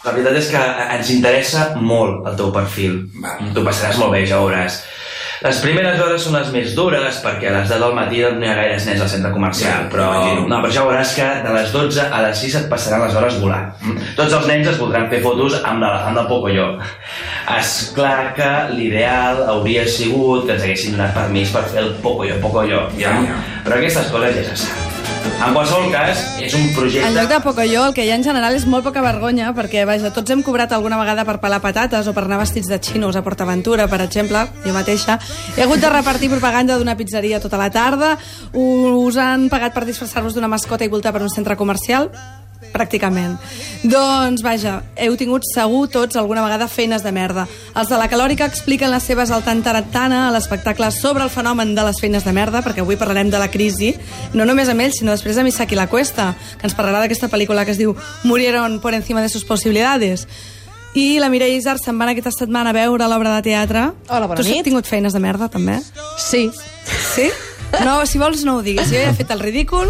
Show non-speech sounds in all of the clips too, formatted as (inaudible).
La veritat és que ens interessa molt el teu perfil. Tu passaràs molt bé, ja ho veuràs. Les primeres hores són les més dures perquè a les 10 del matí no hi ha gaires nens al centre comercial, però, no, però ja veuràs que de les 12 a les 6 et passaran les hores volant. Tots els nens es voldran fer fotos amb l'elefant del Pocoyo. És clar que l'ideal hauria sigut que ens haguessin donat permís per fer el Pocoyo Pocoyo, ja, però aquestes coses ja se sap. En qualsevol cas, és un projecte... En lloc de Pocoyo, el que hi ha en general és molt poca vergonya, perquè, vaja, tots hem cobrat alguna vegada per pelar patates o per anar vestits de xinos a PortAventura, per exemple, jo mateixa. He hagut de repartir propaganda d'una pizzeria tota la tarda, us han pagat per disfressar-vos d'una mascota i voltar per un centre comercial, pràcticament. Doncs, vaja, heu tingut segur tots alguna vegada feines de merda. Els de la Calòrica expliquen les seves al Tantarantana a l'espectacle sobre el fenomen de les feines de merda, perquè avui parlarem de la crisi, no només amb ells, sinó després de Misaki La Cuesta, que ens parlarà d'aquesta pel·lícula que es diu Murieron por encima de sus posibilidades. I la Mireia Isar se'n va aquesta setmana a veure l'obra de teatre. Hola, bona tu nit. has tingut feines de merda, també? Sí. Sí? No, si vols no ho diguis. Jo ja he fet el ridícul,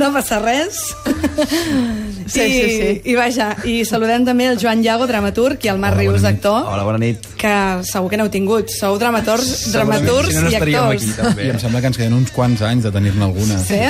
no passa res. Sí, I, sí, sí. I vaja, i saludem també el Joan Llago, dramaturg, i el Marc Rius, actor, Hola, bona nit. que segur que n'heu tingut. Sou dramaturgs, dramaturgs si no, no i estaríem actors. aquí, també. I em sembla que ens queden uns quants anys de tenir-ne alguna. Sí?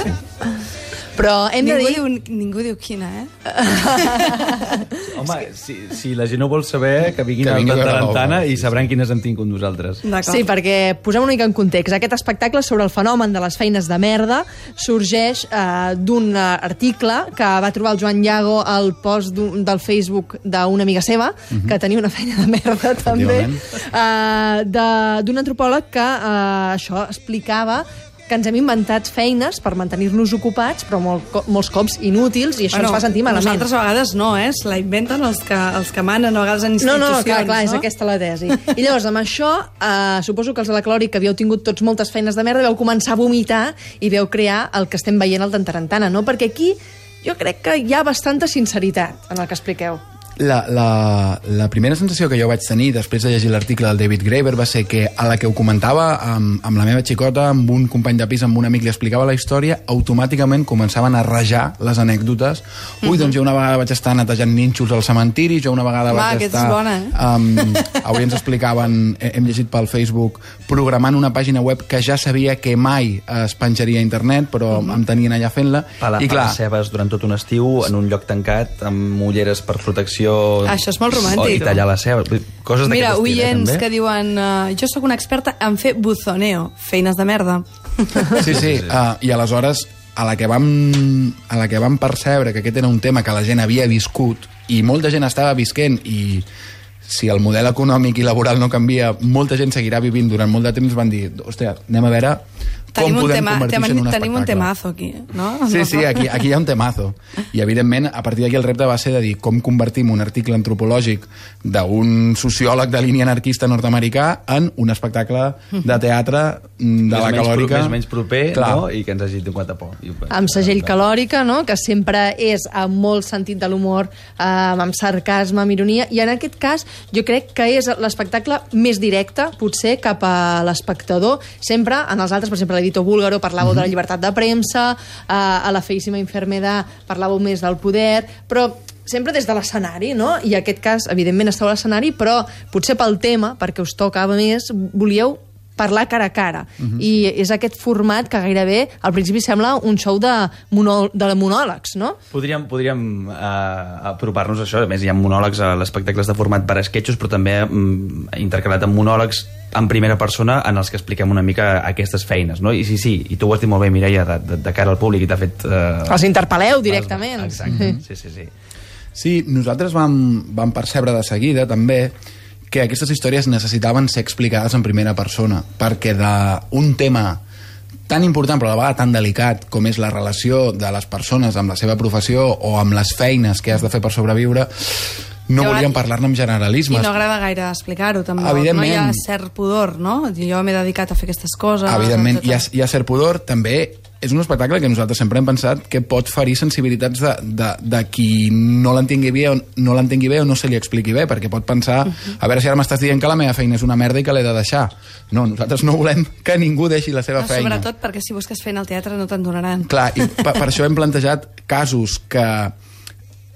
Però hem de Ningú dir... diu, ningú diu quina, eh? (laughs) Home, si, si la gent no vol saber, que vinguin Que a vingui a veure Tarantana i sabran quines hem tingut nosaltres. Sí, perquè posem una mica en context. Aquest espectacle sobre el fenomen de les feines de merda sorgeix eh, d'un eh, article que va trobar el Joan Llago al post del Facebook d'una amiga seva, que tenia una feina de merda també, eh, de- d'un antropòleg que eh, això explicava que ens hem inventat feines per mantenir-nos ocupats, però molt, co- molts cops inútils, i això ens fa sentir malament. Nosaltres a vegades no, eh? Se la inventen els que, els que manen a vegades en No, institucions. no, clar, clar, és no? aquesta la tesi. I llavors, amb això, eh, suposo que els de la Clòric, que havíeu tingut tots moltes feines de merda, veu començar a vomitar i veu crear el que estem veient al Tantarantana, no? Perquè aquí jo crec que hi ha bastanta sinceritat en el que expliqueu. La, la, la primera sensació que jo vaig tenir després de llegir l'article del David Graeber va ser que a la que ho comentava amb, amb la meva xicota, amb un company de pis, amb un amic, li explicava la història, automàticament començaven a rajar les anècdotes. Ui, doncs jo una vegada vaig estar netejant nínxols al cementiri, jo una vegada Va, vaig estar... bona, eh? Um, avui ens explicaven, he- hem llegit pel Facebook, programant una pàgina web que ja sabia que mai es penjaria a internet, però em tenien allà fent-la. I clar, cebes durant tot un estiu en un lloc tancat, amb ulleres per protecció... Això és molt romàntic. O, I tallar la ceba. Coses Mira, eh, oients que diuen uh, jo sóc una experta en fer buzoneo, feines de merda. (laughs) Sí, sí, uh, i aleshores a la, que vam, a la que vam percebre que aquest era un tema que la gent havia viscut i molta gent estava visquent i si el model econòmic i laboral no canvia, molta gent seguirà vivint durant molt de temps, van dir, hòstia, anem a veure com Tenim un, podem tema, convertir en un tenim un temazo aquí, no? Sí, sí, aquí, aquí hi ha un temazo. I, evidentment, a partir d'aquí el repte va ser de dir com convertim un article antropològic d'un sociòleg de línia anarquista nord-americà en un espectacle de teatre mm, de la calòrica. Més menys proper, Clar. no? I que ens hagi tocat a por. I, Amb segell calòrica, no? que sempre és amb molt sentit de l'humor, eh, amb sarcasme, amb ironia, i en aquest cas jo crec que és l'espectacle més directe, potser, cap a l'espectador. Sempre, en els altres, per exemple, l'editor búlgaro parlàveu de la llibertat de premsa, eh, a la feíssima infermedad parlàveu més del poder, però sempre des de l'escenari, no? I en aquest cas, evidentment, esteu a l'escenari, però potser pel tema, perquè us tocava més, volíeu parlar cara a cara. I és aquest format que gairebé al principi sembla un show de, monò de monòlegs, no? Podríem, podríem uh, apropar-nos a això. A més, hi ha monòlegs a l'espectacles de format per a esquetxos, però també mm, intercalat amb monòlegs en primera persona en els que expliquem una mica aquestes feines, no? I sí, sí, i tu ho has dit molt bé, Mireia, de, de, de cara al públic, i t'ha fet... Uh, Els interpel·leu directament. Exacte, sí, sí, sí. Sí, nosaltres vam, vam percebre de seguida també que aquestes històries necessitaven ser explicades en primera persona, perquè d'un tema tan important però a la vegada tan delicat com és la relació de les persones amb la seva professió o amb les feines que has de fer per sobreviure no I volíem parlar-ne amb I generalismes. no agrada gaire explicar-ho, tampoc. Evidentment. No hi ha cert pudor, no? Jo m'he dedicat a fer aquestes coses. Evidentment, hi ha, etcètera. hi ha cert pudor, també és un espectacle que nosaltres sempre hem pensat que pot ferir sensibilitats de, de, de qui no l'entengui bé, o no l'entengui bé o no se li expliqui bé, perquè pot pensar a veure si ara m'estàs dient que la meva feina és una merda i que l'he de deixar. No, nosaltres no volem que ningú deixi la seva No, feina. sobretot perquè si busques feina al teatre no te'n donaran. Clar, i per, per això hem plantejat casos que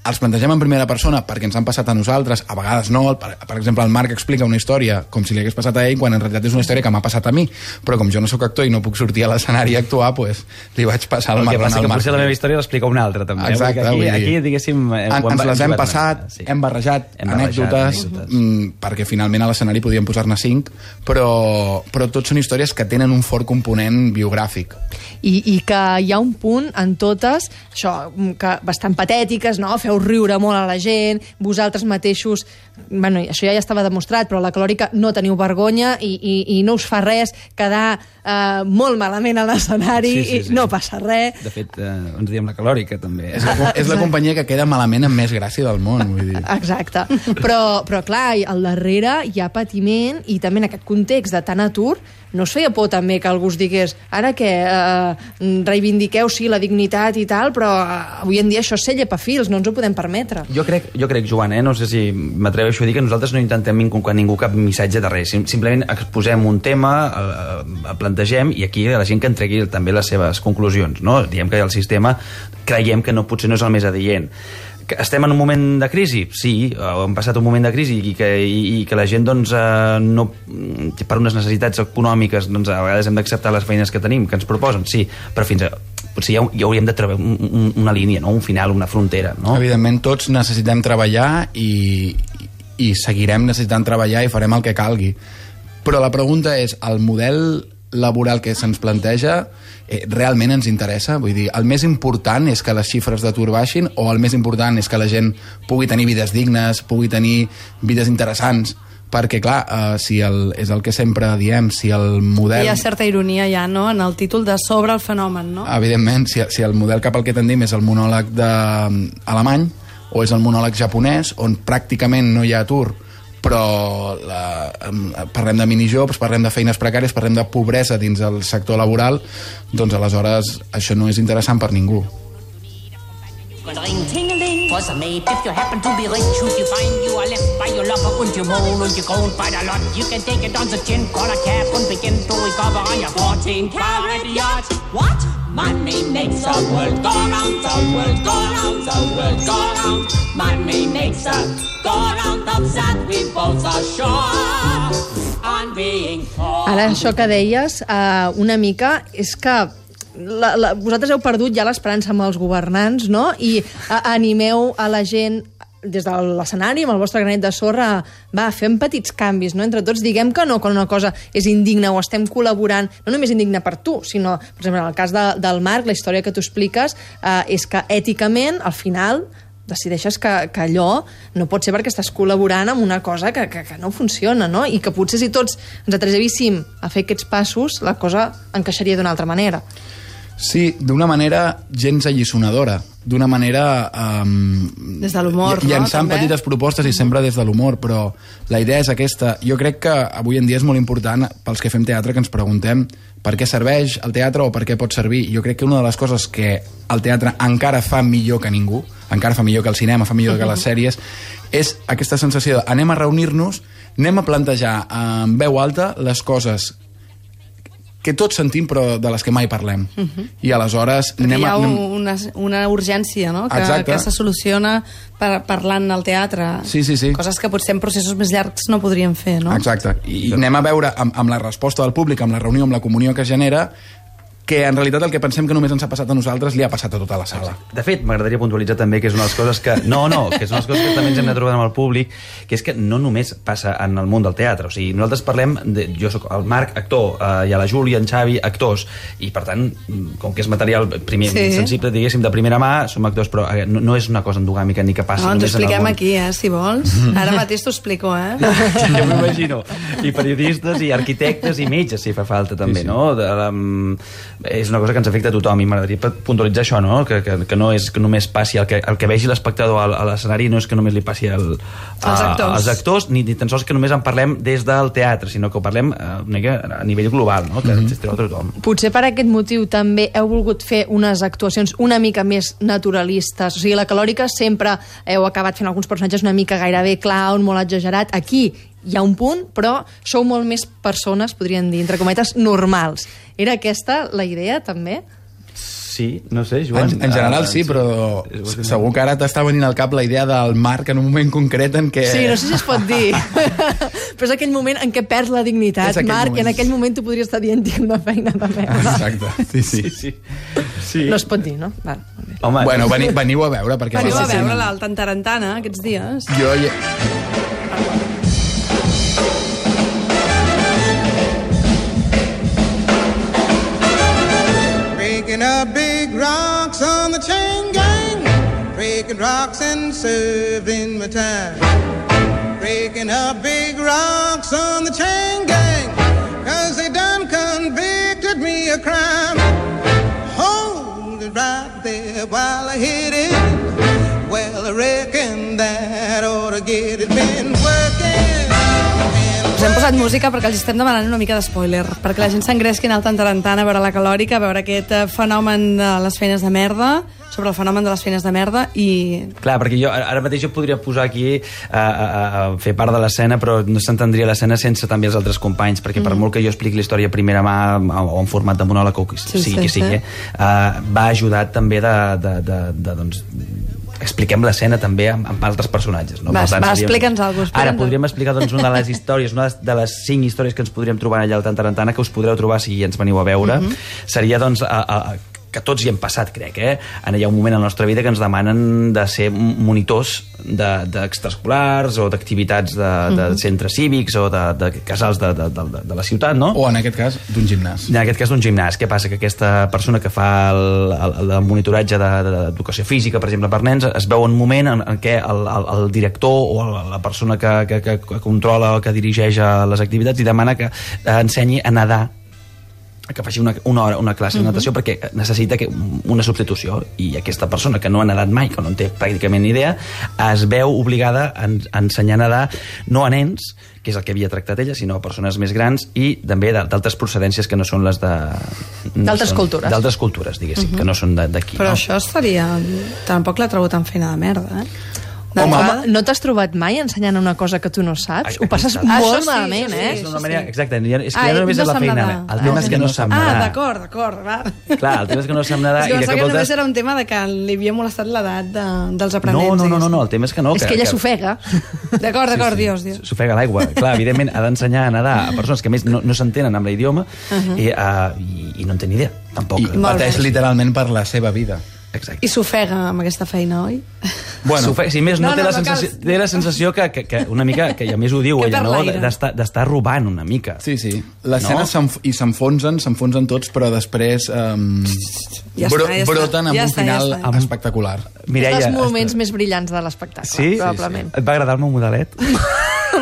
els plantegem en primera persona perquè ens han passat a nosaltres, a vegades no, per, per exemple, el Marc explica una història com si li hagués passat a ell, quan en realitat és una història que m'ha passat a mi, però com jo no sóc actor i no puc sortir a l'escenari a actuar, pues, li vaig passar el El que marrón passa al que Marc. potser la meva història l'explica una altra, també. eh? Exacte, aquí, dir, aquí, diguéssim... eh, En, ens les hem passat, sí. hem barrejat Hem barrejat anècdotes, anècdotes. mm, perquè finalment a l'escenari podíem posar-ne cinc, però, però tot són històries que tenen un fort component biogràfic. I, i que hi ha un punt en totes, això, mm, que bastant patètiques, no? Feu riure molt a la gent, vosaltres mateixos, bueno, això ja estava demostrat, però la calòrica no teniu vergonya i, i, i no us fa res quedar eh, molt malament a l'escenari Sí, sí, sí. i no passa res. De fet, eh, ens diem la calòrica, també. És la, és la companyia que queda malament amb més gràcia del món, vull dir. Exacte. Però, però clar, al darrere hi ha patiment i també en aquest context de tant atur no us feia por també que algú digués ara que eh, reivindiqueu sí la dignitat i tal, però eh, avui en dia això és ser llepafils, no ens ho podem permetre. Jo crec, jo crec, Joan, eh? no sé si m'atreveixo a dir que nosaltres no intentem inculcar a ningú cap missatge de res. Sim- Simplement exposem un tema, el, el plantegem, i aquí la gent que en tregui també les seves conclusions. No? Diem que el sistema creiem que no, potser no és el més adient. Que estem en un moment de crisi? Sí, eh, hem passat un moment de crisi i que, i, i que la gent, doncs, eh, no, per unes necessitats econòmiques, doncs, a vegades hem d'acceptar les feines que tenim, que ens proposen, sí, però fins a potser ja, ja hauríem de un, una línia, no? un final, una frontera. No? Evidentment, tots necessitem treballar i, i seguirem necessitant treballar i farem el que calgui. Però la pregunta és, el model laboral que se'ns planteja eh, realment ens interessa? Vull dir, el més important és que les xifres d'atur baixin o el més important és que la gent pugui tenir vides dignes, pugui tenir vides interessants? Perquè, clar, eh, si el, és el que sempre diem, si el model... Hi ha certa ironia ja, no?, en el títol de Sobre el fenomen, no? Evidentment, si, si el model cap al que tendim és el monòleg de, alemany o és el monòleg japonès, on pràcticament no hi ha atur, però la, em, parlem de minijobs, parlem de feines precàries, parlem de pobresa dins el sector laboral, doncs aleshores això no és interessant per ningú. Ring tingling was a mate if you happen to be rich Should you find you are left by your lover und you moan und you go by a lot You can take it on the chin, call a cab and begin to recover on your 14 carat yacht What? Money makes the world go round, the world go round, the world go round Money makes the go round of that we both are sure. Ara, això que deies, eh, una mica, és que la, la, vosaltres heu perdut ja l'esperança amb els governants, no? I a, animeu a la gent des de l'escenari, amb el vostre granet de sorra, va, fem petits canvis, no? Entre tots diguem que no, quan una cosa és indigna o estem col·laborant, no només indigna per tu, sinó, per exemple, en el cas de, del Marc, la història que tu expliques eh, és que èticament, al final, decideixes que, que allò no pot ser perquè estàs col·laborant amb una cosa que, que, que no funciona, no? I que potser si tots ens atrevíssim a fer aquests passos, la cosa encaixaria d'una altra manera. Sí, d'una manera gens allisonadora, d'una manera... Um, Des de l'humor, no, Llançant també? petites propostes i sempre des de l'humor, però la idea és aquesta. Jo crec que avui en dia és molt important pels que fem teatre que ens preguntem per què serveix el teatre o per què pot servir. Jo crec que una de les coses que el teatre encara fa millor que ningú, encara fa millor que el cinema, fa millor que les sèries, és aquesta sensació de anem a reunir-nos, anem a plantejar en veu alta les coses que tots sentim però de les que mai parlem. I aleshores Perquè anem hi a... ha Anem... una, una urgència, no?, que, Exacte. que se soluciona per, parlant al teatre. Sí, sí, sí. Coses que potser en processos més llargs no podríem fer, no? Exacte. I anem a veure amb, amb la resposta del públic, amb la reunió, amb la comunió que es genera, que en realitat el que pensem que només ens ha passat a nosaltres li ha passat a tota la sala. De fet, m'agradaria puntualitzar també que és una de les coses que... No, no, que és una de les coses que també ens hem de trobar amb el públic, que és que no només passa en el món del teatre. O sigui, nosaltres parlem... De, jo sóc el Marc, actor, eh, i a la Júlia, en Xavi, actors, i per tant, mm, com que és material primer, Sí. sensible, diguéssim, de primera mà, som actors, però eh, no, no és una cosa endogàmica ni que passi No, només en el expliquem món. aquí, eh, si vols. Ara mateix t'ho explico, eh? (laughs) jo m'imagino. I periodistes, i arquitectes, i metges, si fa falta, també, sí, sí. no? De, um, és una cosa que ens afecta a tothom, i m'agradaria puntualitzar això, no? Que, que, que no és que només passi el que, el que vegi l'espectador a, a l'escenari no és que només li passi el, a, Als actors. als actors, ni, ni tan sols que només en parlem des del teatre, sinó que ho parlem eh, mica a nivell global, no? Que mm -hmm. a tothom. Potser per aquest motiu també heu volgut fer unes actuacions una mica més naturalistes. O sigui, la calòrica sempre heu acabat fent alguns personatges una mica gairebé clown, molt exagerat. Aquí hi ha un punt, però sou molt més persones, podríem dir, entre cometes, normals. Era aquesta la idea, també? Sí, no sé, Joan. En, en general Ah, sí, però segur que ara t'està venint al cap la idea del Marc en un moment concret en què... Sí, no sé si es pot dir. (laughs) Però és aquell moment en què perds la dignitat, Marc, i en moment. aquell moment tu podries estar dient tinc una feina de merda. Exacte, sí, sí. Sí, sí. sí. No es pot dir, no? Val, bé. Home, Bueno, veni, veniu a veure, perquè... Veniu a val la pena. veure-la al Tantarantana aquests dies. Jo hi... Breaking up big rocks on the chain gang. Breaking rocks and serving my time. Breaking up big rocks on the chain gang. Cause they done convicted me of crime. Hold it right there while I hit it. Well, I reckon that ought to get it. Hem posat música perquè els estem demanant una mica de spoiler, perquè la gent s'engresqui en el Tantarantana a veure la calòrica, a veure aquest eh, fenomen de les feines de merda, sobre el fenomen de les feines de merda, i Clar, perquè jo ara mateix jo podria posar aquí a, a, a fer part de l'escena, però no s'entendria l'escena sense també els altres companys, perquè per molt que jo expliqui la història a primera mà o en format de monòleg o Sí, sigui sí, que sigui, sí. uh, va ajudar també de, de, de, de doncs, expliquem l'escena també amb, amb altres personatges. No? Va, va, explica'ns alguna cosa, Ara, podríem explicar doncs, una de les històries, una de les cinc històries que ens podríem trobar allà al Tantarantana, que us podreu trobar si ens veniu a veure, Mhm. seria doncs, a, a, que tots hi hem passat, crec, eh? En hi ha un moment a la nostra vida que ens demanen de ser monitors de- d'extraescolars o d'activitats de, de Mhm. centres cívics o de, de casals de, de, de, de la ciutat, no? O en aquest cas, d'un gimnàs. En aquest cas d'un gimnàs. Què passa? Que aquesta persona que fa el, el, el monitoratge de- de- d'educació física, per exemple, per nens, es veu un moment en, en què el, el, el director o la, la persona que, que, que, que controla o que dirigeix eh, les activitats i demana que eh, ensenyi a nedar que faci una, una hora, una classe de natació perquè necessita que, una substitució i aquesta persona que no ha nedat mai, que no en té pràcticament ni idea, es veu obligada a, a ensenyar a nedar no a nens, que és el que havia tractat ella, sinó a persones més grans i també d'al- d'altres procedències que no són les de... no D'altres cultures. D'altres cultures, diguéssim, que no són de- d'aquí. però no? això estaria... Tampoc l'ha trobat tan feina de merda, eh? Home, Home, no t'has trobat mai ensenyant una cosa que tu no saps? Ai, Ho passes està. molt Això sí, malament, sí, eh? Això una manera, exacte, ja- és que Ah, ja no només no és la feina, nedar. el tema és que no sap Ah, nedar. d'acord, d'acord, va. Clar, el tema és que no sap nedar És que i de pensava que voltes... només era un tema de que li havia molestat l'edat de, dels aprenents. no, no, no, no, el tema és que no. És que ella s'ofega. D'acord, d'acord, dios, dios. S'ofega l'aigua. Clar, evidentment, ha d'ensenyar a nedar a persones que a més no, no s'entenen amb l'idioma i, uh, i, i no en té ni idea, tampoc. I pateix literalment per la seva vida. Exacte. I s'ofega amb aquesta feina, oi? Bueno, S'ofega- si més no, No, té, no, la no cal. sensació, té la sensació que, que, que una mica, que a més ho diu (laughs) ella, no? d'estar d'estar robant una mica. Sí, sí. L'escena No? i s'enfonsen, s'enfonsen tots, però després um, Ja està, ja està. broten amb Ja un està, ja final està. espectacular. Mireia, és dels moments més brillants de l'espectacle, Sí? probablement. Et va agradar el meu modelet? (laughs)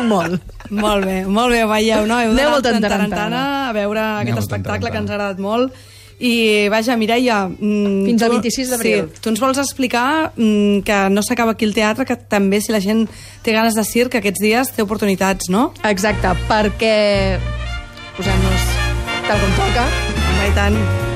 Molt. Molt bé, molt bé, veieu, no? Heu Aneu d'anar a veure aquest espectacle que ens ha agradat molt. I, vaja, Mireia... Mm, Fins al tu- 26 d'abril. Sí, tu ens vols explicar mm, que no s'acaba aquí el teatre, que també si la gent té ganes de circ, aquests dies té oportunitats, no? Exacte, perquè posem-nos tal com toca. Home, i tant.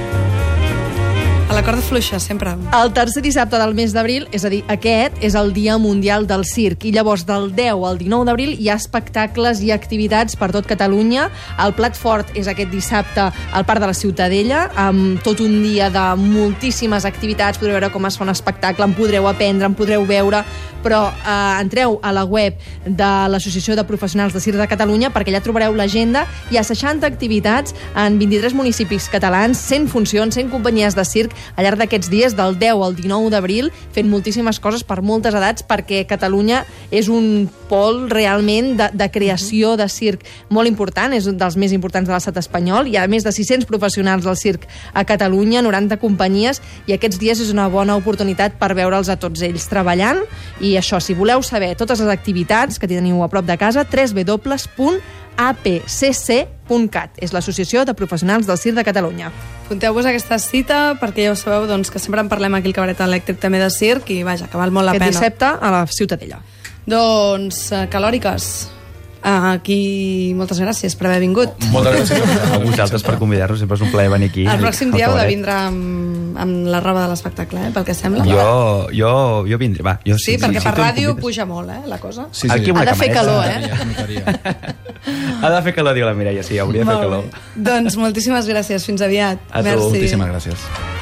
La corda fluixa, sempre. El tercer dissabte del mes d'abril, és a dir, aquest, és el Dia Mundial del Circ. I llavors, del 10 al 19 d'abril, hi ha espectacles i activitats per tot Catalunya. El plat fort és aquest dissabte al Parc de la Ciutadella, amb tot un dia de moltíssimes activitats. Podreu veure com es fa un espectacle, en podreu aprendre, en podreu veure, però eh, entreu a la web de l'Associació de Professionals de Circ de Catalunya perquè allà trobareu l'agenda. Hi ha 60 activitats en 23 municipis catalans, 100 funcions, 100 companyies de circ al llarg d'aquests dies, del 10 al 19 d'abril, fent moltíssimes coses per moltes edats, perquè Catalunya és un pol realment de, de creació de circ molt important, és un dels més importants de l'estat espanyol, hi ha més de 600 professionals del circ a Catalunya, 90 companyies, i aquests dies és una bona oportunitat per veure'ls a tots ells treballant, i això, si voleu saber totes les activitats que teniu a prop de casa, www.apcc.cat és l'Associació de Professionals del Circ de Catalunya. Apunteu-vos a aquesta cita perquè ja ho sabeu doncs, que sempre en parlem aquí al cabaret elèctric també de circ i vaja, que val molt la Aquest pena. dissabte a la Ciutadella. Doncs, uh, calòriques. Uh, aquí, moltes gràcies per haver vingut. Moltes gràcies. A vosaltres per convidar-nos, sempre és un plaer venir aquí. El pròxim dia heu de vindre amb, amb la roba de l'espectacle, eh, pel que sembla. Jo, jo, jo vindré, va. Jo, Sí, perquè si per ràdio convides- puja molt, eh, la cosa. Sí, sí. Aquí Ha de fer calor, eh? Ha de fer calor, diu la Mireia, sí, hauria de fer calor. Doncs moltíssimes gràcies, fins aviat. A tu, Merci. Moltíssimes gràcies.